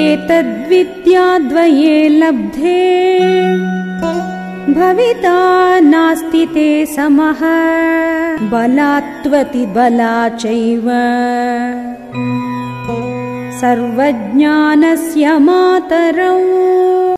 एतद्विद्याद्वये लब्धे। भविता नास्ति ते समः। बलात्वति बला चैव। सर्वज्ञानस्य मातरौ।